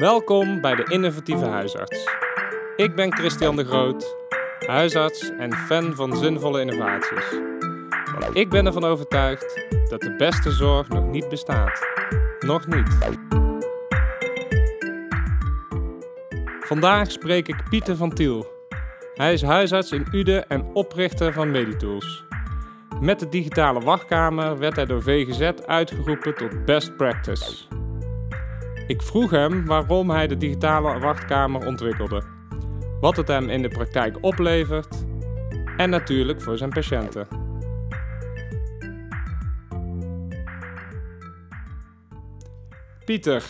Welkom bij de Innovatieve Huisarts. Ik ben Christian de Groot, huisarts en fan van zinvolle innovaties. Want ik ben ervan overtuigd dat de beste zorg nog niet bestaat. Nog niet. Vandaag spreek ik Pieter van Tiel. Hij is huisarts in Uden en oprichter van Meditools. Met de digitale wachtkamer werd hij door VGZ uitgeroepen tot best practice. Ik vroeg hem waarom hij de digitale wachtkamer ontwikkelde, wat het hem in de praktijk oplevert en natuurlijk voor zijn patiënten. Pieter,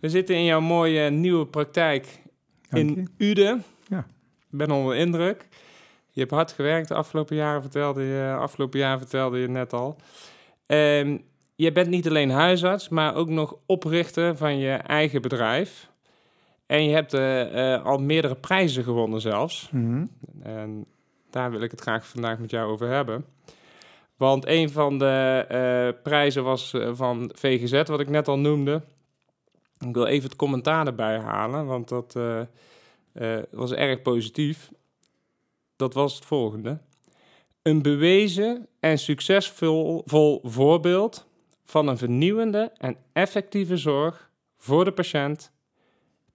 we zitten in jouw mooie nieuwe praktijk in je. Uden. Ja. Ik ben onder de indruk. Je hebt hard gewerkt de afgelopen jaren, vertelde je, afgelopen jaar vertelde je net al. Ehm, je bent niet alleen huisarts, maar ook nog oprichter van je eigen bedrijf. En je hebt eh, eh, al meerdere prijzen gewonnen zelfs. Mhm. En daar wil ik het graag vandaag met jou over hebben. Want een van de eh, prijzen was van VGZ, wat ik net al noemde. Ik wil even het commentaar erbij halen, want dat was erg positief. Dat was het volgende. Een bewezen en succesvol vol voorbeeld van een vernieuwende en effectieve zorg voor de patiënt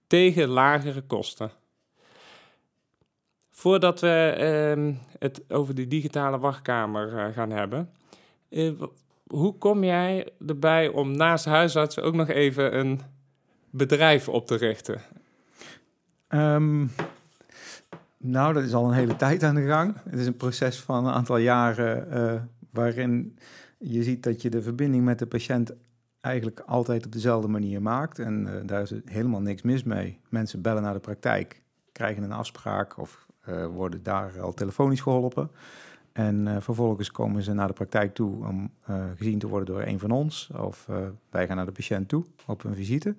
tegen lagere kosten. Voordat we ehm, het over die digitale wachtkamer eh, gaan hebben, eh, hoe kom jij erbij om naast huisarts ook nog even een bedrijf op te richten? Ehm, nou, dat is al een hele tijd aan de gang. Het is een proces van een aantal jaren eh, waarin je ziet dat je de verbinding met de patiënt eigenlijk altijd op dezelfde manier maakt. En eh, daar is helemaal niks mis mee. Mensen bellen naar de praktijk, krijgen een afspraak of eh, worden daar al telefonisch geholpen. En eh, vervolgens komen ze naar de praktijk toe om gezien te worden door een van ons. Of wij gaan naar de patiënt toe op een visite.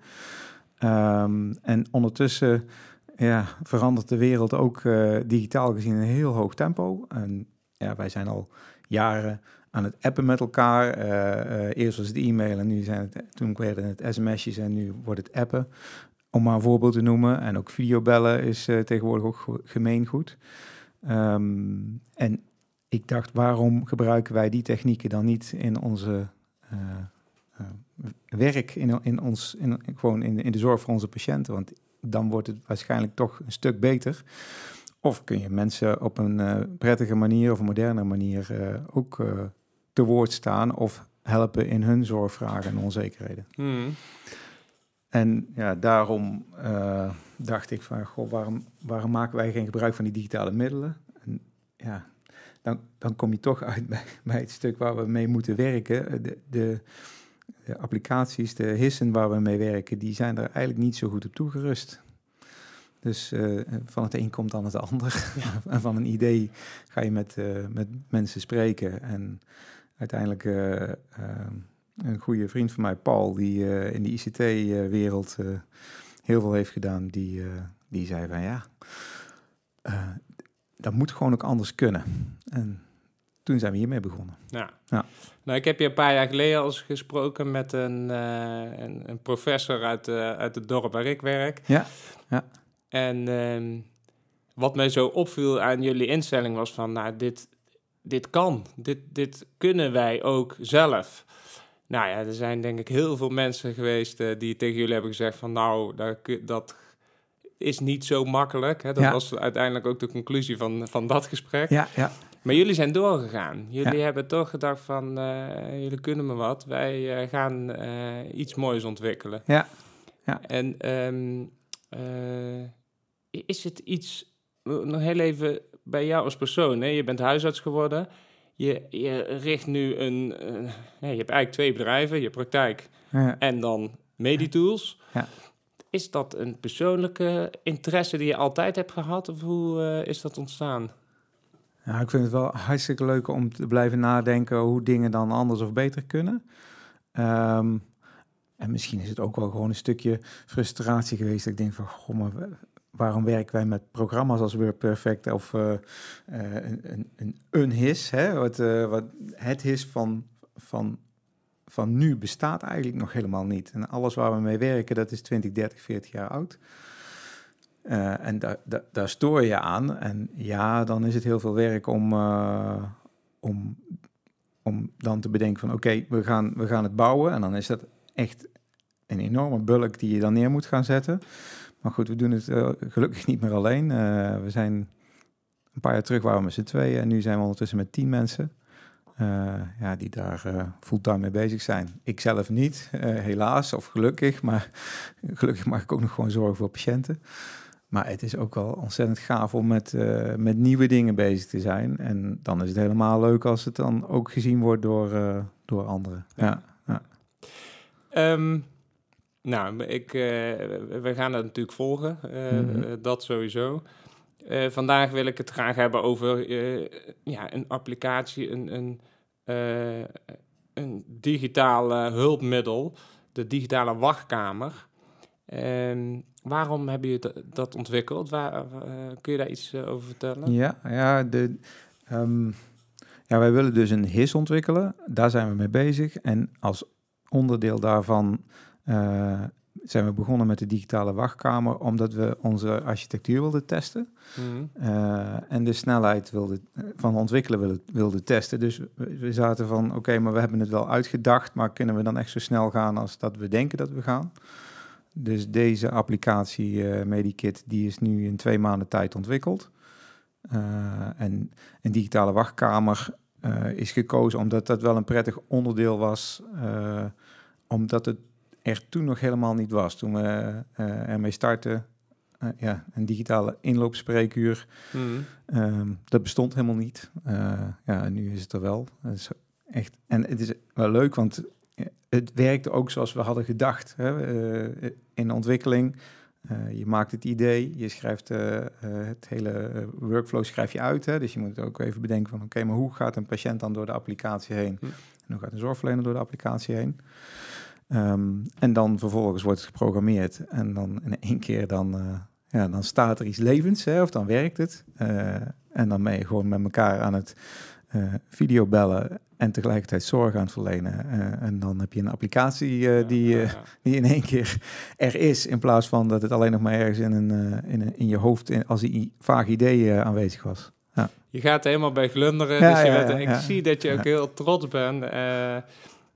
Ehm, en ondertussen ja, verandert de wereld ook digitaal gezien in een heel hoog tempo. En ja, wij zijn al jaren aan het appen met elkaar. Eh, eh, eerst was het e-mail en nu zijn het, toen werden het sms'jes en nu wordt het appen. Om maar een voorbeeld te noemen. En ook videobellen is eh, tegenwoordig ook ge- gemeengoed. Ehm, en ik dacht, waarom gebruiken wij die technieken dan niet in onze werk, in, in ons, in, gewoon in, in de zorg voor onze patiënten? Want dan wordt het waarschijnlijk toch een stuk beter. Of kun je mensen op een prettige manier of een moderne manier ook te woord staan of helpen in hun zorgvragen en onzekerheden. Hmm. En ja, daarom eh, dacht ik van, goh, waarom, waarom maken wij geen gebruik van die digitale middelen? En ja, dan, dan kom je toch uit bij, bij het stuk waar we mee moeten werken. De, de, de applicaties, de hissen waar we mee werken, die zijn er eigenlijk niet zo goed op toegerust. Dus eh, van het een komt dan het ander. en van een idee ga je met, eh, met mensen spreken. En uiteindelijk eh, eh, een goede vriend van mij, Paul, die eh, in de ICT-wereld heel veel heeft gedaan, die, die zei van ja, dat moet gewoon ook anders kunnen. En toen zijn we hiermee begonnen. Ja. Ja. Nou, ik heb je een paar jaar geleden al eens gesproken met een, een, een professor uit, eh, uit het dorp waar ik werk. Ja, ja. En ehm, wat mij zo opviel aan jullie instelling was van, nou, dit, dit kan. Dit, dit kunnen wij ook zelf. Nou ja, er zijn denk ik heel veel mensen geweest eh, die tegen jullie hebben gezegd van, nou, dat, is niet zo makkelijk. Hè? Dat Ja. was uiteindelijk ook de conclusie van, van dat gesprek. Ja, ja, Maar jullie zijn doorgegaan. Jullie Ja. hebben toch gedacht van, eh, jullie kunnen me wat. Wij eh, gaan iets moois ontwikkelen. Ja. Ja. En ehm, eh, is het iets, nog heel even bij jou als persoon. Hè? Je bent huisarts geworden. Je, je richt nu een, ja, je hebt eigenlijk twee bedrijven. Je praktijk ja. en dan Meditools. Ja. Is dat een persoonlijke interesse die je altijd hebt gehad? Of hoe eh, is dat ontstaan? Ja, ik vind het wel hartstikke leuk om te blijven nadenken hoe dingen dan anders of beter kunnen. Ehm, en misschien is het ook wel gewoon een stukje frustratie geweest. Dat ik denk van, goh, maar waarom werken wij met programma's als WordPerfect of eh, eh, een, een, een, HIS, hè? Wat, eh, wat het HIS van, van van nu bestaat eigenlijk nog helemaal niet. En alles waar we mee werken, dat is 20, 30, 40 jaar oud. En da da daar stoor je aan. En ja, dan is het heel veel werk om, om, om dan te bedenken van oké, we, gaan, we gaan het bouwen. En dan is dat echt een enorme bulk die je dan neer moet gaan zetten. Maar goed, we doen het uh, gelukkig niet meer alleen. we zijn een paar jaar terug waren we met z'n tweeën en nu zijn we ondertussen met tien mensen. Uh, ja, die daar fulltime mee bezig zijn. Ik zelf niet, helaas, of gelukkig, maar gelukkig mag ik ook nog gewoon zorgen voor patiënten. Maar het is ook wel ontzettend gaaf om met, met nieuwe dingen bezig te zijn. En dan is het helemaal leuk als het dan ook gezien wordt door, door anderen. Ja. ja. Um, nou, ik, we gaan dat natuurlijk volgen, mm -hmm. dat sowieso. Uh, vandaag wil ik het graag hebben over ja, een applicatie, een, een, een digitaal hulpmiddel, de digitale wachtkamer. Ehm, waarom heb je dat ontwikkeld? Waar, kun je daar iets over vertellen? Ja, ja, de, um, ja, wij willen dus een HIS ontwikkelen. Daar zijn we mee bezig. En als onderdeel daarvan zijn we begonnen met de digitale wachtkamer omdat we onze architectuur wilden testen. Mm. Uh, en de snelheid wilde, van ontwikkelen wilden, wilden testen. Dus we, zaten van, oké, maar we hebben het wel uitgedacht, maar kunnen we dan echt zo snel gaan als dat we denken dat we gaan? Dus deze applicatie uh, Medikit, die is nu in twee maanden tijd ontwikkeld. Uh, en een digitale wachtkamer is gekozen omdat dat wel een prettig onderdeel was, omdat het er toen nog helemaal niet was. Toen we uh, ermee startten, uh, ja, een digitale inloopspreekuur, mm. um, dat bestond helemaal niet. Uh, ja, nu is het er wel. is echt, en het is wel leuk, want het werkte ook zoals we hadden gedacht hè, in de ontwikkeling. je maakt het idee, je schrijft het hele workflow schrijf je uit. Hè, dus je moet ook even bedenken van oké, maar hoe gaat een patiënt dan door de applicatie heen? Mm. En hoe gaat een zorgverlener door de applicatie heen? Um, en dan vervolgens wordt het geprogrammeerd en dan in één keer dan, uh, ja, dan staat er iets levends, hè, of dan werkt het. Uh, en dan ben je gewoon met elkaar aan het uh, videobellen en tegelijkertijd zorg aan het verlenen. en dan heb je een applicatie die, die in één keer er is, in plaats van dat het alleen nog maar ergens in, een, in, in je hoofd in, als een vaag idee aanwezig was. Ja. Je gaat helemaal bij glunderen, dus je bent, ik zie dat je ook heel trots bent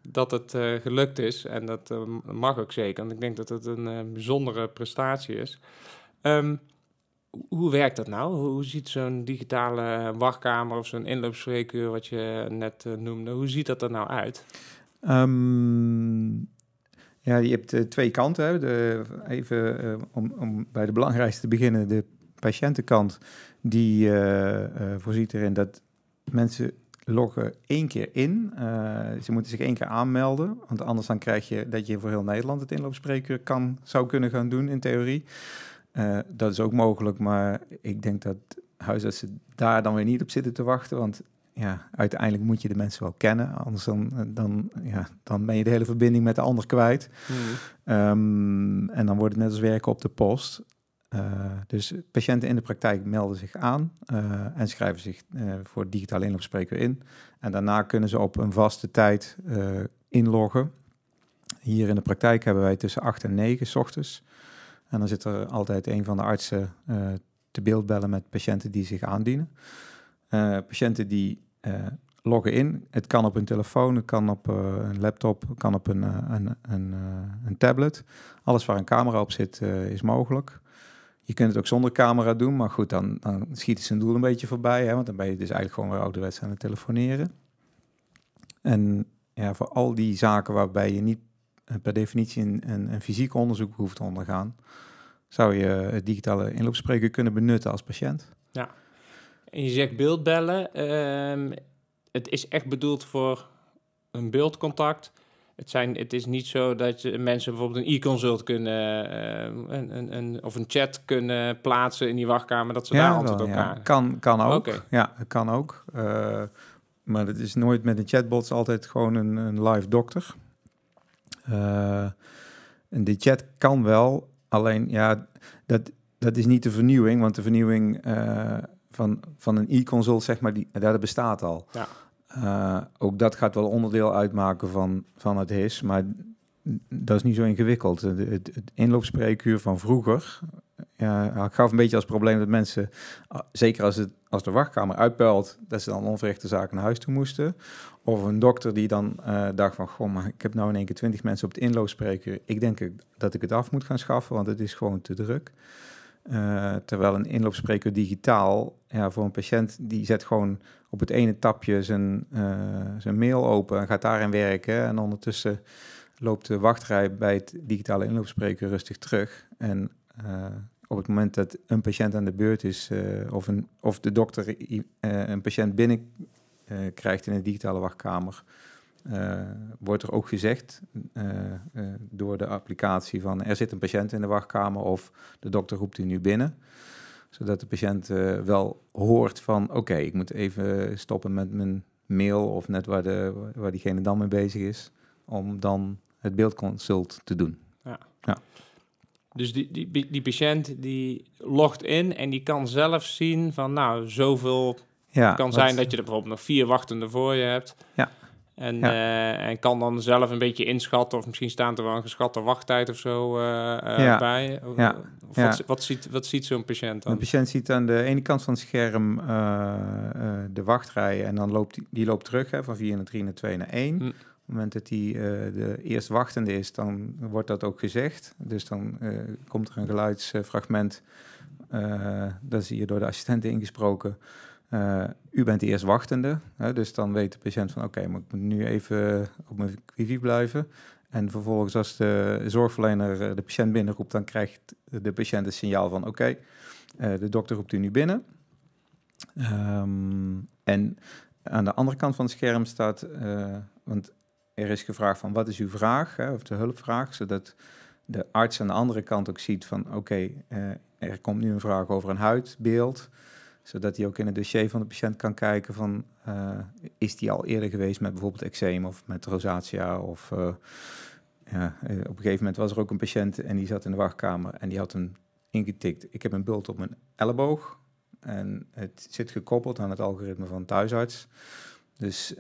dat het uh, gelukt is. En dat uh, mag ook zeker. Want ik denk dat het een uh, bijzondere prestatie is. Um, hoe werkt dat nou? Hoe ziet zo'n digitale wachtkamer of zo'n inloopspreekuur, wat je net noemde, hoe ziet dat er nou uit? Um, ja, je hebt twee kanten. Hè. De, even om, om bij de belangrijkste te beginnen, de patiëntenkant, die voorziet erin dat mensen loggen één keer in. Uh, ze moeten zich één keer aanmelden, want anders dan krijg je dat je voor heel Nederland het inloopspreker kan, zou kunnen gaan doen in theorie. Uh, dat is ook mogelijk, maar ik denk dat huisartsen daar dan weer niet op zitten te wachten, want ja, uiteindelijk moet je de mensen wel kennen, anders dan, dan, ja, dan ben je de hele verbinding met de ander kwijt. Hmm. Um, en dan wordt het net als werken op de post. Uh, dus patiënten in de praktijk melden zich aan uh, en schrijven zich uh, voor digitale inloopspreker in. En daarna kunnen ze op een vaste tijd inloggen. Hier in de praktijk hebben wij tussen 8 en 9 s ochtends. En dan zit er altijd een van de artsen te beeld bellen met patiënten die zich aandienen. patiënten die loggen in. Het kan op een telefoon, het kan op een laptop, het kan op een, een, een, een tablet. Alles waar een camera op zit is mogelijk. Je kunt het ook zonder camera doen, maar goed, dan, dan schiet het zijn doel een beetje voorbij. Hè, want dan ben je dus eigenlijk gewoon weer ouderwets aan het telefoneren. En ja, voor al die zaken waarbij je niet eh, per definitie een, een, fysiek onderzoek hoeft te ondergaan, zou je het digitale inloopspreker kunnen benutten als patiënt. Ja, en je zegt beeldbellen. Uh, het is echt bedoeld voor een beeldcontact. Het, zijn, het is niet zo dat je mensen bijvoorbeeld een e-consult kunnen, uh, een, een, of een chat kunnen plaatsen in die wachtkamer, dat ze daar antwoord op ja. Kan, kan ook. Okay. Ja, kan ook. Uh, maar het is nooit met een chatbot, altijd gewoon een, een live dokter. Uh, en die chat kan wel, alleen ja, dat, dat is niet de vernieuwing, want de vernieuwing van, van een e-consult, zeg maar, die, dat bestaat al. Ja. Uh, ook dat gaat wel onderdeel uitmaken van, van het HIS, maar dat is niet zo ingewikkeld. Het, het, inloopspreekuur van vroeger ik gaf een beetje als probleem dat mensen, zeker als, het, als de wachtkamer uitpuilt, dat ze dan onverrichte zaken naar huis toe moesten. Of een dokter die dan uh, dacht van, goh, maar ik heb nou in één keer twintig mensen op het inloopspreekuur. Ik denk dat ik het af moet gaan schaffen, want het is gewoon te druk. Uh, terwijl een inloopspreker digitaal, ja, voor een patiënt, die zet gewoon op het ene tapje zijn, uh, zijn mail open en gaat daarin werken. En ondertussen loopt de wachtrij bij het digitale inloopspreker rustig terug. En uh, op het moment dat een patiënt aan de beurt is, of, een, of de dokter een patiënt binnen krijgt in een digitale wachtkamer, wordt er ook gezegd door de applicatie van er zit een patiënt in de wachtkamer of de dokter roept u nu binnen zodat de patiënt wel hoort van oké, ik moet even stoppen met mijn mail of net waar, de, waar diegene dan mee bezig is, om dan het beeldconsult te doen. Ja. ja. Dus die, die, die patiënt die logt in en die kan zelf zien van nou, zoveel ja, kan zijn dat je er bijvoorbeeld nog vier wachtende voor je hebt. Ja. En, uh, en kan dan zelf een beetje inschatten, of misschien staat er wel een geschatte wachttijd of zo uh, ja. bij. Ja. Of wat, wat, ziet, wat ziet zo'n patiënt dan? Een patiënt ziet aan de ene kant van het scherm de wachtrij en dan loopt die, die loopt terug hè, van 4 naar 3 naar 2 naar 1. Hm. Op het moment dat hij uh, de eerst wachtende is, dan wordt dat ook gezegd. Dus dan komt er een geluidsfragment, dat is hier door de assistenten ingesproken. U bent eerst wachtende, hè, dus dan weet de patiënt van oké, maar ik moet nu even op mijn wifi blijven. En vervolgens als de zorgverlener de patiënt binnenroept, dan krijgt de patiënt een signaal van oké, de dokter roept u nu binnen. Um, en aan de andere kant van het scherm staat, want er is gevraagd van wat is uw vraag, hè, of de hulpvraag, zodat de arts aan de andere kant ook ziet van oké, er komt nu een vraag over een huidbeeld, zodat hij ook in het dossier van de patiënt kan kijken van uh, is die al eerder geweest met bijvoorbeeld eczeem of met rosacea of uh, ja, op een gegeven moment was er ook een patiënt en die zat in de wachtkamer en die had een ingetikt, ik heb een bult op mijn elleboog en het zit gekoppeld aan het algoritme van thuisarts. Dus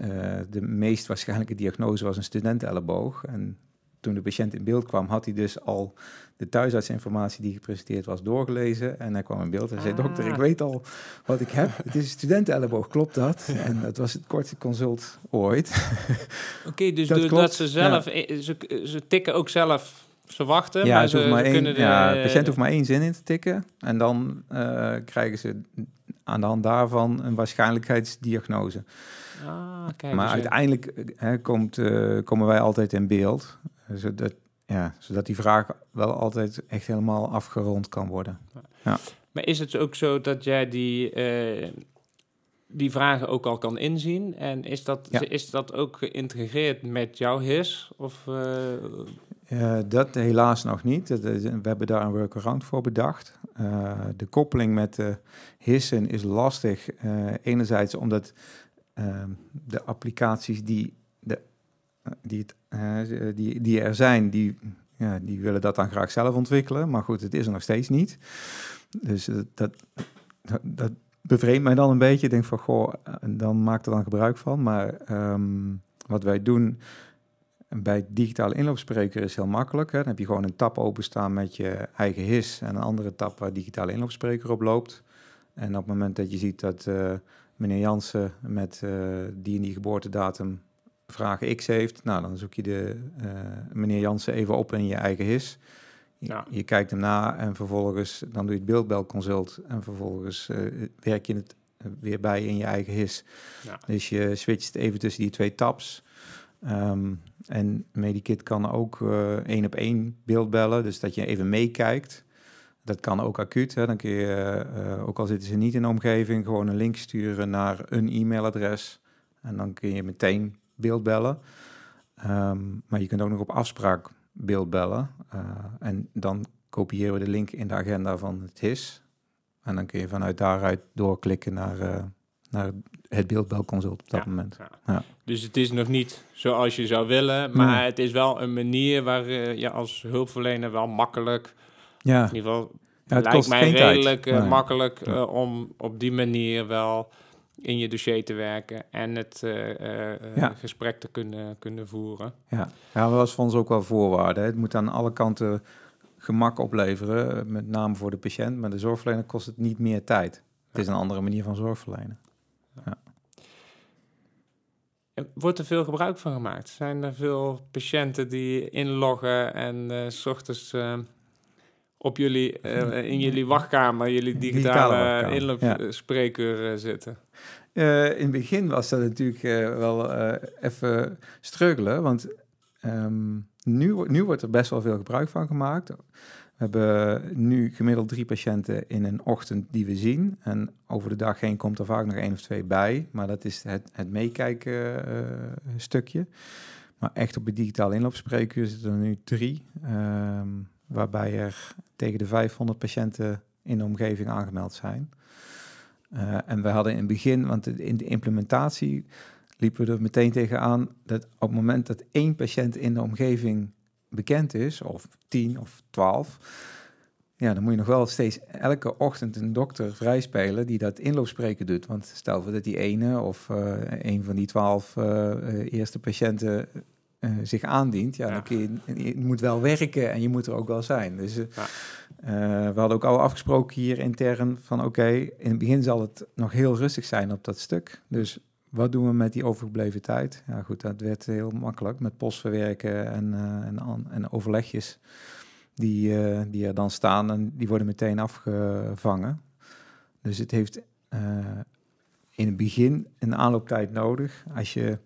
de meest waarschijnlijke diagnose was een studentenelleboog. En toen de patiënt in beeld kwam, had hij dus al de thuisartsinformatie die gepresenteerd was doorgelezen. En hij kwam in beeld en zei, dokter, ik ah. weet al wat ik heb. Het is een studentenelleboog, klopt dat? En dat was het kortste consult ooit. Oké, dus dat doordat ze zelf, ze, ze tikken ook zelf ze wachten, ja, maar ze, maar één, kunnen de... Ja, de patiënt hoeft maar één zin in te tikken. En dan uh, krijgen ze aan de hand daarvan een waarschijnlijkheidsdiagnose. Ah, kijk, maar dus uiteindelijk hè, komt, uh, komen wij altijd in beeld, zodat, ja, zodat die vraag wel altijd echt helemaal afgerond kan worden. Ja. Maar is het ook zo dat jij die, uh, die vragen ook al kan inzien? En is dat, ja. is dat ook geïntegreerd met jouw HIS? Of, uh... dat helaas nog niet. We hebben daar een workaround voor bedacht. de koppeling met de hissen is lastig. enerzijds omdat Ehm, de applicaties die, de, die, het, die, die er zijn, die, ja, die willen dat dan graag zelf ontwikkelen. Maar goed, het is er nog steeds niet. Dus dat, dat, bevreemdt mij dan een beetje. Ik denk van, goh, dan maak er dan gebruik van. Maar um, wat wij doen bij digitale inloopspreker is heel makkelijk. Hè. Dan heb je gewoon een tab openstaan met je eigen his en een andere tab waar digitale inloopspreker op loopt. En op het moment dat je ziet dat uh, meneer Jansen met uh, die en die geboortedatum vraag X heeft, nou dan zoek je de uh, meneer Jansen even op in je eigen his. Je, ja. je, kijkt hem na en vervolgens dan doe je het beeldbelconsult en vervolgens uh, werk je het weer bij in je eigen his. Ja. Dus je switcht even tussen die twee tabs. Um, en Medikit kan ook één op één beeld bellen, dus dat je even meekijkt. Dat kan ook acuut. Hè. Dan kun je, uh, ook al zitten ze niet in de omgeving, gewoon een link sturen naar een e-mailadres. En dan kun je meteen beeld bellen. Um, maar je kunt ook nog op afspraak beeld bellen. Uh, en dan kopiëren we de link in de agenda van het HIS. En dan kun je vanuit daaruit doorklikken naar, uh, naar het beeldbelconsult op dat ja, moment. Ja. Ja. Dus het is nog niet zoals je zou willen, maar het is wel een manier waar je als hulpverlener wel makkelijk ja. In ieder geval ja, het lijkt mij redelijk uh, makkelijk uh, om op die manier wel in je dossier te werken en het eh, eh, Ja. gesprek te kunnen, kunnen voeren. Ja, ja dat was voor ons ook wel voorwaarde. hè. Het moet aan alle kanten gemak opleveren, eh, met name voor de patiënt. Maar de zorgverlener kost het niet meer tijd. Het is een andere manier van zorgverlenen. En Wordt er veel gebruik van gemaakt? Zijn er veel patiënten die inloggen en eh, s ochtends eh, op jullie, eh, in jullie wachtkamer, jullie Digitale digitale, ja. eh, zitten? Eh, in het begin was dat natuurlijk eh, wel eh, even struggelen, want ehm, nu, nu wordt er best wel veel gebruik van gemaakt. We hebben nu gemiddeld drie patiënten in een ochtend die we zien. En over de dag heen komt er vaak nog één of twee bij. Maar dat is het, het meekijken stukje. Maar echt op de digitale inloopspreekuur zitten er nu drie. ehm, waarbij er tegen de 500 patiënten in de omgeving aangemeld zijn. Eh, en we hadden in het begin, want in de implementatie liepen we er meteen tegenaan dat op het moment dat één patiënt in de omgeving bekend is, of tien of twaalf, ja, dan moet je nog wel steeds elke ochtend een dokter vrijspelen die dat inloopspreken doet. Want stel voor dat die ene of eh, een van die twaalf eh, eerste patiënten eh, zich aandient, ja, Ja. dan kun je, je moet wel werken en je moet er ook wel zijn. Dus eh, Ja. eh, we hadden ook al afgesproken hier intern van oké, in het begin zal het nog heel rustig zijn op dat stuk. Dus wat doen we met die overgebleven tijd? Ja goed, dat werd heel makkelijk met postverwerken en, en, en overlegjes die, die er dan staan en die worden meteen afgevangen. Dus het heeft in het begin een aanlooptijd nodig. Als je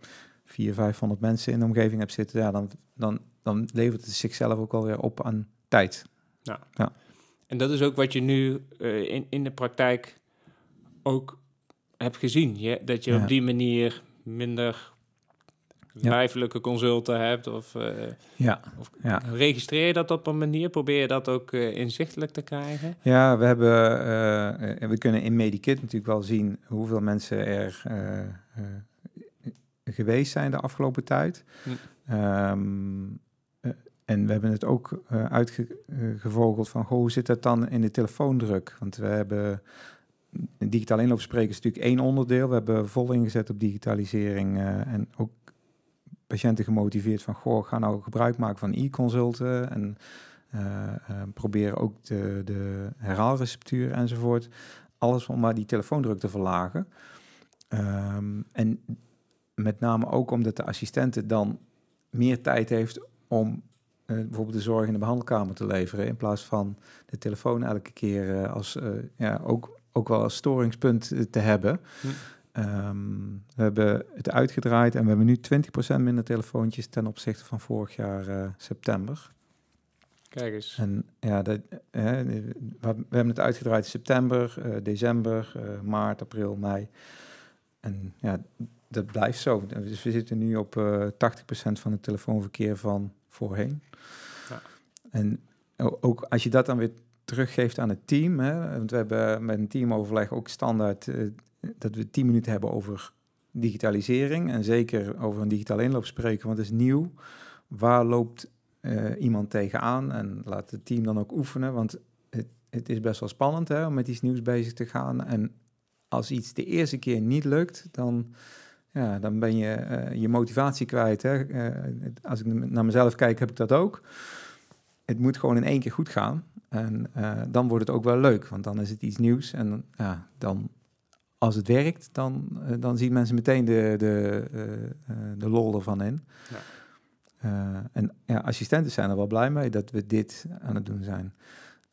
400, 500 mensen in de omgeving hebt zitten, ja, dan, dan, dan levert het zichzelf ook alweer op aan tijd. En dat is ook wat je nu eh, in, in de praktijk ook hebt gezien. Je, dat je Ja. op die manier minder Ja. lijfelijke consulten hebt. Of, eh, Ja, of ja. registreer je dat op een manier? Probeer je dat ook eh, inzichtelijk te krijgen? Ja, we hebben, we kunnen in Medikit natuurlijk wel zien hoeveel mensen er geweest zijn de afgelopen tijd. Hm. Ehm, eh, en we hebben het ook eh, uitgevogeld van, goh, hoe zit dat dan in de telefoondruk? Want we hebben, een digitaal inloopspreken is natuurlijk één onderdeel. We hebben vol ingezet op digitalisering eh, en ook patiënten gemotiveerd van, goh, ga nou gebruik maken van e-consulten en eh, eh, probeer ook de, de herhaalreceptuur enzovoort. Alles om maar die telefoondruk te verlagen. Ehm, en met name ook omdat de assistente dan meer tijd heeft om eh, bijvoorbeeld de zorg in de behandelkamer te leveren. In plaats van de telefoon elke keer eh, als, eh, ja, ook, ook wel als storingspunt te hebben. Hm. Ehm, we hebben het uitgedraaid en we hebben nu 20% minder telefoontjes ten opzichte van vorig jaar september. Kijk eens. En ja, dat, we hebben het uitgedraaid in september, december, maart, april, mei. En ja, dat blijft zo. Dus we zitten nu op eh 80% van het telefoonverkeer van voorheen. Ja. En ook als je dat dan weer teruggeeft aan het team, hè, want we hebben met een teamoverleg ook standaard eh, dat we 10 minuten hebben over digitalisering en zeker over een digitale inloop spreken, want het is nieuw. Waar loopt eh, iemand tegenaan en laat het team dan ook oefenen, want het, het is best wel spannend hè, om met iets nieuws bezig te gaan. En als iets de eerste keer niet lukt, dan, ja, dan ben je eh, je motivatie kwijt. Hè. Eh, als ik naar mezelf kijk, heb ik dat ook. Het moet gewoon in één keer goed gaan. En eh, dan wordt het ook wel leuk, want dan is het iets nieuws. En ja, dan, als het werkt, dan, dan zien mensen meteen de, de, de lol ervan in. Ja. En ja, assistenten zijn er wel blij mee dat we dit aan het doen zijn.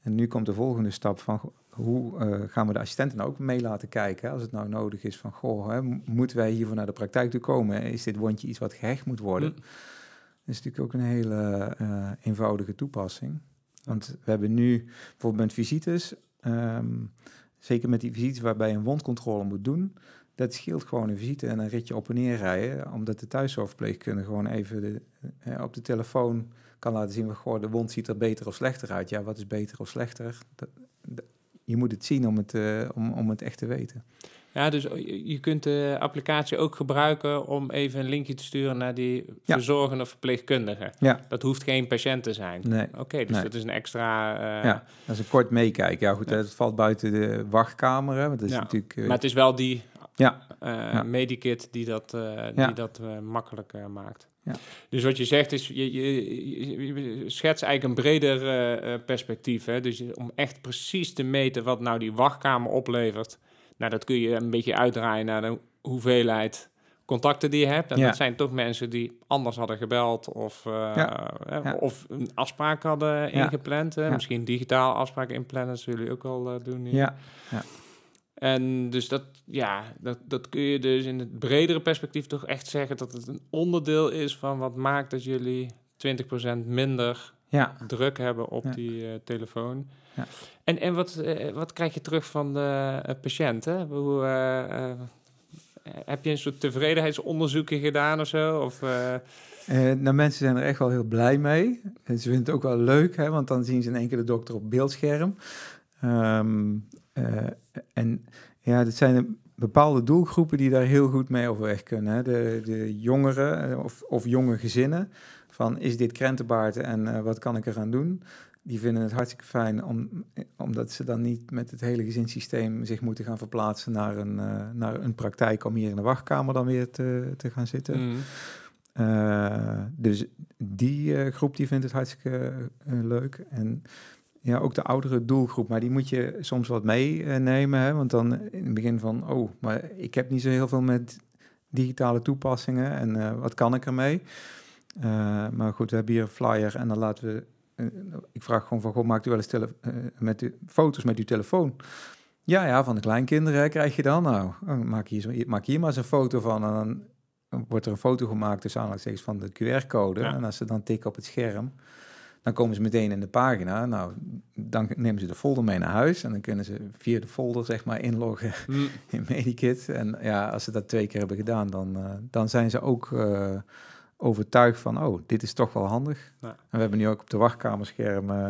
En nu komt de volgende stap van hoe eh, gaan we de assistenten nou ook mee laten kijken, hè, als het nou nodig is van, goh, hè, moeten wij hiervoor naar de praktijk toe komen? Is dit wondje iets wat gehecht moet worden? Hm. Dat is natuurlijk ook een hele eh, eenvoudige toepassing. Want we hebben nu bijvoorbeeld met visites, ehm, zeker met die visites waarbij je een wondcontrole moet doen, dat scheelt gewoon een visite en een ritje op en neer rijden, omdat de thuiszorgverpleegkundige gewoon even de, eh, op de telefoon kan laten zien goh, de wond ziet er beter of slechter uit. Ja, wat is beter of slechter? Dat, dat- je moet het zien om het, eh, om, om het echt te weten. Ja, dus je je kunt de applicatie ook gebruiken om even een linkje te sturen naar die Ja. verzorgende verpleegkundige. Ja. Dat hoeft geen patiënt te zijn. Nee. Oké, dus Nee. dat is een extra... eh, ja, dat is een kort meekijken. Ja, goed, Ja. het valt buiten de wachtkamer, hè, want dat is Ja, natuurlijk... eh, Maar het is wel die Ja. eh, Ja. Medikit die dat, eh, Ja. die dat eh, makkelijker maakt. Ja. Dus wat je zegt is, je, je, schetst eigenlijk een breder perspectief. Hè? Dus om echt precies te meten wat nou die wachtkamer oplevert. Nou, dat kun je een beetje uitdraaien naar de hoeveelheid contacten die je hebt. En Ja. dat zijn toch mensen die anders hadden gebeld of, Ja. Ja. of een afspraak hadden Ja. ingepland. Hè? Ja. Misschien digitaal afspraken inplannen, dat zullen jullie ook al eh, doen. nu. Ja, En dus dat, ja, dat, dat kun je dus in het bredere perspectief toch echt zeggen dat het een onderdeel is van wat maakt dat jullie 20% minder ja. druk hebben op Ja. die eh, telefoon. Ja. En, en wat, eh, wat krijg je terug van de eh, patiënt? Hè? Hoe, eh, eh, heb je een soort tevredenheidsonderzoeken gedaan of zo? Of, eh, Eh, nou, mensen zijn er echt wel heel blij mee. En ze vinden het ook wel leuk, hè, want dan zien ze in één keer de dokter op beeldscherm. Ehm, eh, en ja, dat zijn bepaalde doelgroepen die daar heel goed mee overweg kunnen. Hè. De, de jongeren eh, of, of jonge gezinnen. Van is dit krentenbaard en eh, wat kan ik eraan doen? Die vinden het hartstikke fijn om, omdat ze dan niet met het hele gezinssysteem zich moeten gaan verplaatsen naar een, naar een praktijk om hier in de wachtkamer dan weer te, te gaan zitten. mm, dus die groep die vindt het hartstikke leuk. En ja, ook de oudere doelgroep, maar die moet je soms wat meenemen. hè? Want dan in het begin van, oh, maar ik heb niet zo heel veel met digitale toepassingen en eh, wat kan ik ermee? Eh, maar goed, we hebben hier een flyer en dan laten we... eh, ik vraag gewoon van, goh, maakt u wel eens tele- met de foto's met uw telefoon? Ja, ja, van de kleinkinderen hè, krijg je dan. Nou, maak hier, zo, maak hier maar eens een foto van en dan dan wordt er een foto gemaakt tussen aanhalingstekens van de QR-code. Ja. En als ze dan tikken op het scherm, dan komen ze meteen in de pagina. Nou, dan nemen ze de folder mee naar huis en dan kunnen ze via de folder zeg maar inloggen mm, in Medikit. En ja, als ze dat twee keer hebben gedaan, dan, eh, dan zijn ze ook eh, overtuigd van, oh, dit is toch wel handig. Ja. En we hebben nu ook op de wachtkamerscherm, eh,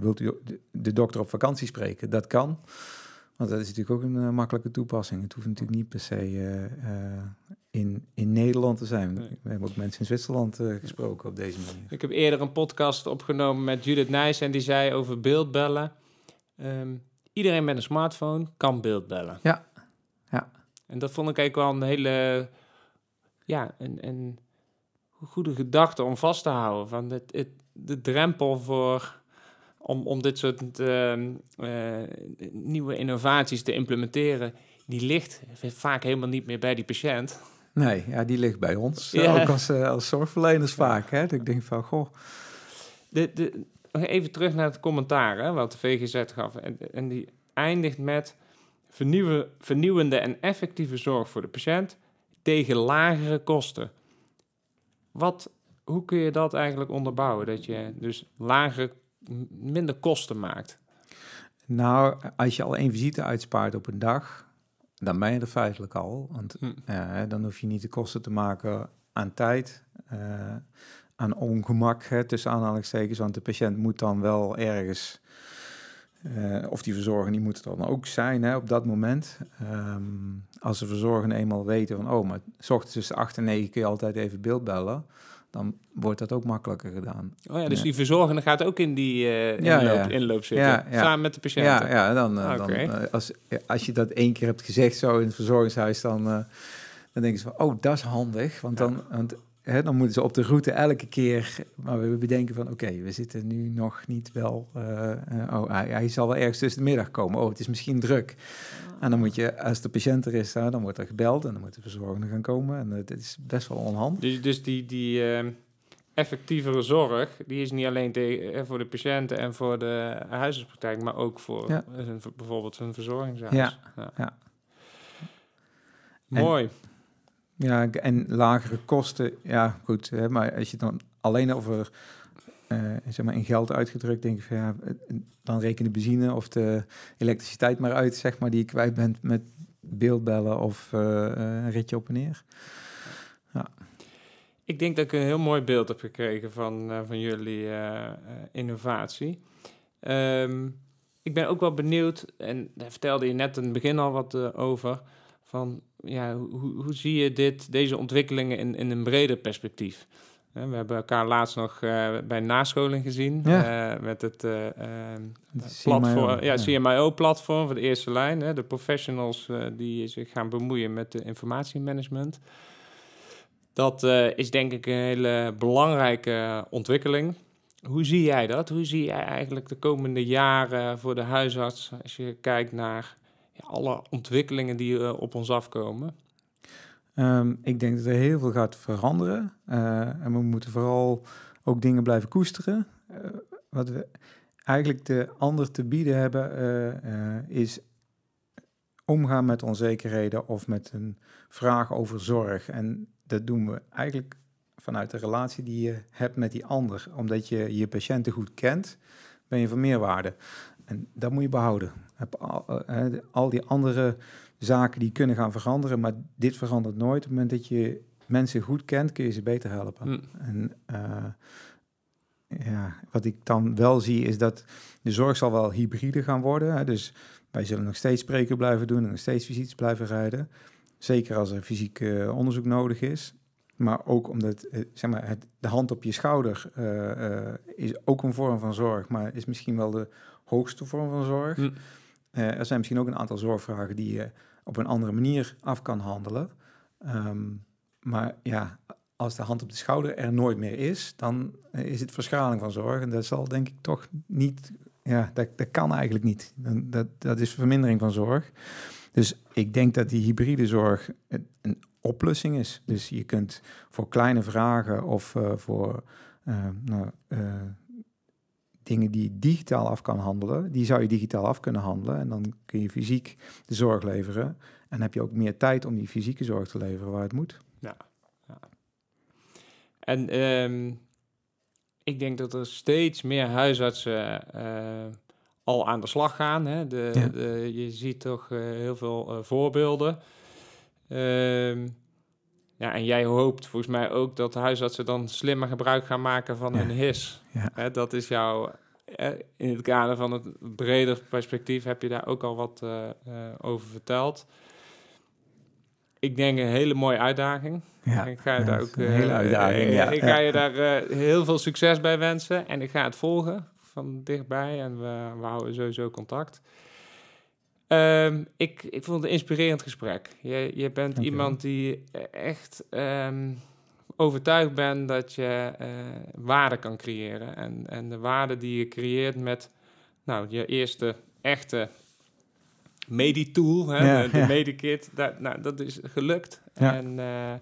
wilt u de, dokter op vakantie spreken? Dat kan. Want dat is natuurlijk ook een makkelijke toepassing. Het hoeft natuurlijk niet per se in, in Nederland te zijn. Nee. We hebben ook mensen in Zwitserland eh, gesproken op deze manier. Ik heb eerder een podcast opgenomen met Judith Nijs en die zei over beeldbellen. Ehm, iedereen met een smartphone kan beeldbellen. Ja, ja. En dat vond ik eigenlijk wel een hele, ja, een, een goede gedachte om vast te houden. Van het, het, de drempel voor, om, om dit soort ehm, eh, nieuwe innovaties te implementeren, die ligt vaak helemaal niet meer bij die patiënt. Nee, ja, die ligt bij ons. Ja. Ook als, eh, als zorgverleners vaak. Hè? Dat ik denk van, goh, De, even terug naar het commentaar hè, wat de VGZ gaf. En, en die eindigt met vernieuwen, vernieuwende en effectieve zorg voor de patiënt tegen lagere kosten. Wat, hoe kun je dat eigenlijk onderbouwen? Dat je dus lagere, minder kosten maakt. Nou, als je al één visite uitspaart op een dag, dan ben je er feitelijk al. Want Hm. eh, dan hoef je niet de kosten te maken aan tijd, eh, aan ongemak, hè, tussen aanhalingstekens. Want de patiënt moet dan wel ergens, eh, of die verzorger die moet er dan ook zijn hè, op dat moment. Ehm, als de verzorger eenmaal weten van, oh, maar s ochtends tussen 8 en 9 kun je altijd even beeldbellen. Dan wordt dat ook makkelijker gedaan. Oh ja, dus Ja. die verzorgende gaat ook in die Ja, inloop, ja. inloop zitten, samen met de patiënten. Ja, ja dan, eh, dan eh, als, als je dat één keer hebt gezegd zo in het verzorgingshuis, dan, dan denken ze van, oh, dat is handig. Want dan, want, dan moeten ze op de route elke keer, maar we bedenken van, oké, we zitten nu nog niet wel, eh, oh, hij, hij zal wel ergens tussen de middag komen. Oh, het is misschien druk. En dan moet je, als de patiënt er is, dan wordt er gebeld en dan moet de verzorgende gaan komen. En het is best wel onhandig. Dus, dus die, die ehm, effectievere zorg, die is niet alleen eh, voor de patiënten en voor de huisartspraktijk, maar ook voor Ja. bijvoorbeeld zijn verzorgingshuis. Ja, ja. Mooi. Ja, en lagere kosten, ja goed, hè, maar als je dan alleen over, eh, zeg maar in geld uitgedrukt, denk ik van ja, dan reken de benzine of de elektriciteit maar uit, zeg maar, die je kwijt bent met beeldbellen of eh, een ritje op en neer. Ik denk dat ik een heel mooi beeld heb gekregen van, eh, van jullie innovatie. Ehm, ik ben ook wel benieuwd, en daar vertelde je net in het begin al wat over, van ja, hoe, hoe zie je dit, deze ontwikkelingen in, in een breder perspectief? We hebben elkaar laatst nog uh, bij nascholing gezien. Ja. Uh, met het uh, platform, ja, CMIO-platform voor de eerste lijn. Hè, de professionals die zich gaan bemoeien met de informatiemanagement. Dat is denk ik een hele belangrijke ontwikkeling. Hoe zie jij dat? Hoe zie jij eigenlijk de komende jaren voor de huisarts als je kijkt naar alle ontwikkelingen die op ons afkomen? Um, ik denk dat er heel veel gaat veranderen. Uh, en we moeten vooral ook dingen blijven koesteren. Uh, wat we eigenlijk de ander te bieden hebben, is omgaan met onzekerheden of met een vraag over zorg. En dat doen we eigenlijk vanuit de relatie die je hebt met die ander. Omdat je je patiënten goed kent, ben je van meerwaarde. En dat moet je behouden. Al, al die andere zaken die kunnen gaan veranderen, maar dit verandert nooit. Op het moment dat je mensen goed kent, kun je ze beter helpen. Mm. En uh, ja, wat ik dan wel zie, is dat de zorg zal wel hybride gaan worden. Hè? Dus wij zullen nog steeds spreken blijven doen en nog steeds visites blijven rijden. Zeker als er fysiek uh, onderzoek nodig is. Maar ook omdat zeg maar, het, de hand op je schouder is ook een vorm van zorg, maar is misschien wel de hoogste vorm van zorg. Mm. er zijn misschien ook een aantal zorgvragen die je op een andere manier af kan handelen. Ehm, maar ja, als de hand op de schouder er nooit meer is, dan is het verschaling van zorg. En dat zal denk ik toch niet, ja, dat, dat kan eigenlijk niet. Dat, dat is vermindering van zorg. Dus ik denk dat die hybride zorg een oplossing is. Dus je kunt voor kleine vragen of uh, voor uh, nou, uh, dingen die je digitaal af kan handelen, die zou je digitaal af kunnen handelen. En dan kun je fysiek de zorg leveren. En heb je ook meer tijd om die fysieke zorg te leveren waar het moet. Ja. ja. En um, ik denk dat er steeds meer huisartsen uh, al aan de slag gaan. Hè? De, ja. de, je ziet toch uh, heel veel uh, voorbeelden. Um, ja, en jij hoopt volgens mij ook dat huisartsen dan slimmer gebruik gaan maken van hun HIS. Ja. dat is jouw, in het kader van het breder perspectief heb je daar ook al wat uh, over verteld. Ik denk een hele mooie uitdaging. Ja, ik ga je daar ook een hele uitdaging. ja. Ik ga je daar heel veel succes bij wensen en ik ga het volgen van dichtbij en we, we houden sowieso contact. Um, ik, ik vond het een inspirerend gesprek. Je, je bent iemand die echt um, overtuigd bent dat je uh, waarde kan creëren. En, en de waarde die je creëert met nou, je eerste echte meditool, hè, ja, de, de ja. medikit, dat, nou, dat is gelukt. Ja. En uh,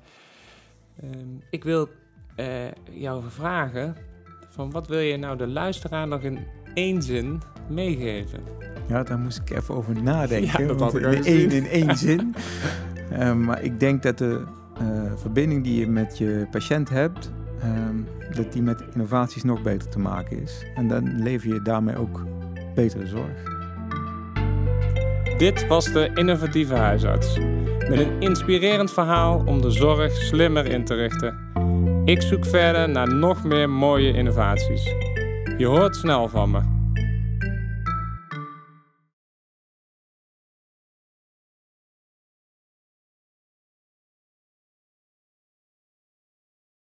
um, ik wil uh, jou vragen, van wat wil je nou de luisteraar nog in één zin meegeven? Ja, daar moest ik even over nadenken. Ja, dat had ik in, één, in één zin. Uh, maar ik denk dat de uh, verbinding die je met je patiënt hebt, um, dat die met innovaties nog beter te maken is. En dan lever je daarmee ook betere zorg. Dit was de innovatieve huisarts. Met een inspirerend verhaal om de zorg slimmer in te richten. Ik zoek verder naar nog meer mooie innovaties. Je hoort snel van me.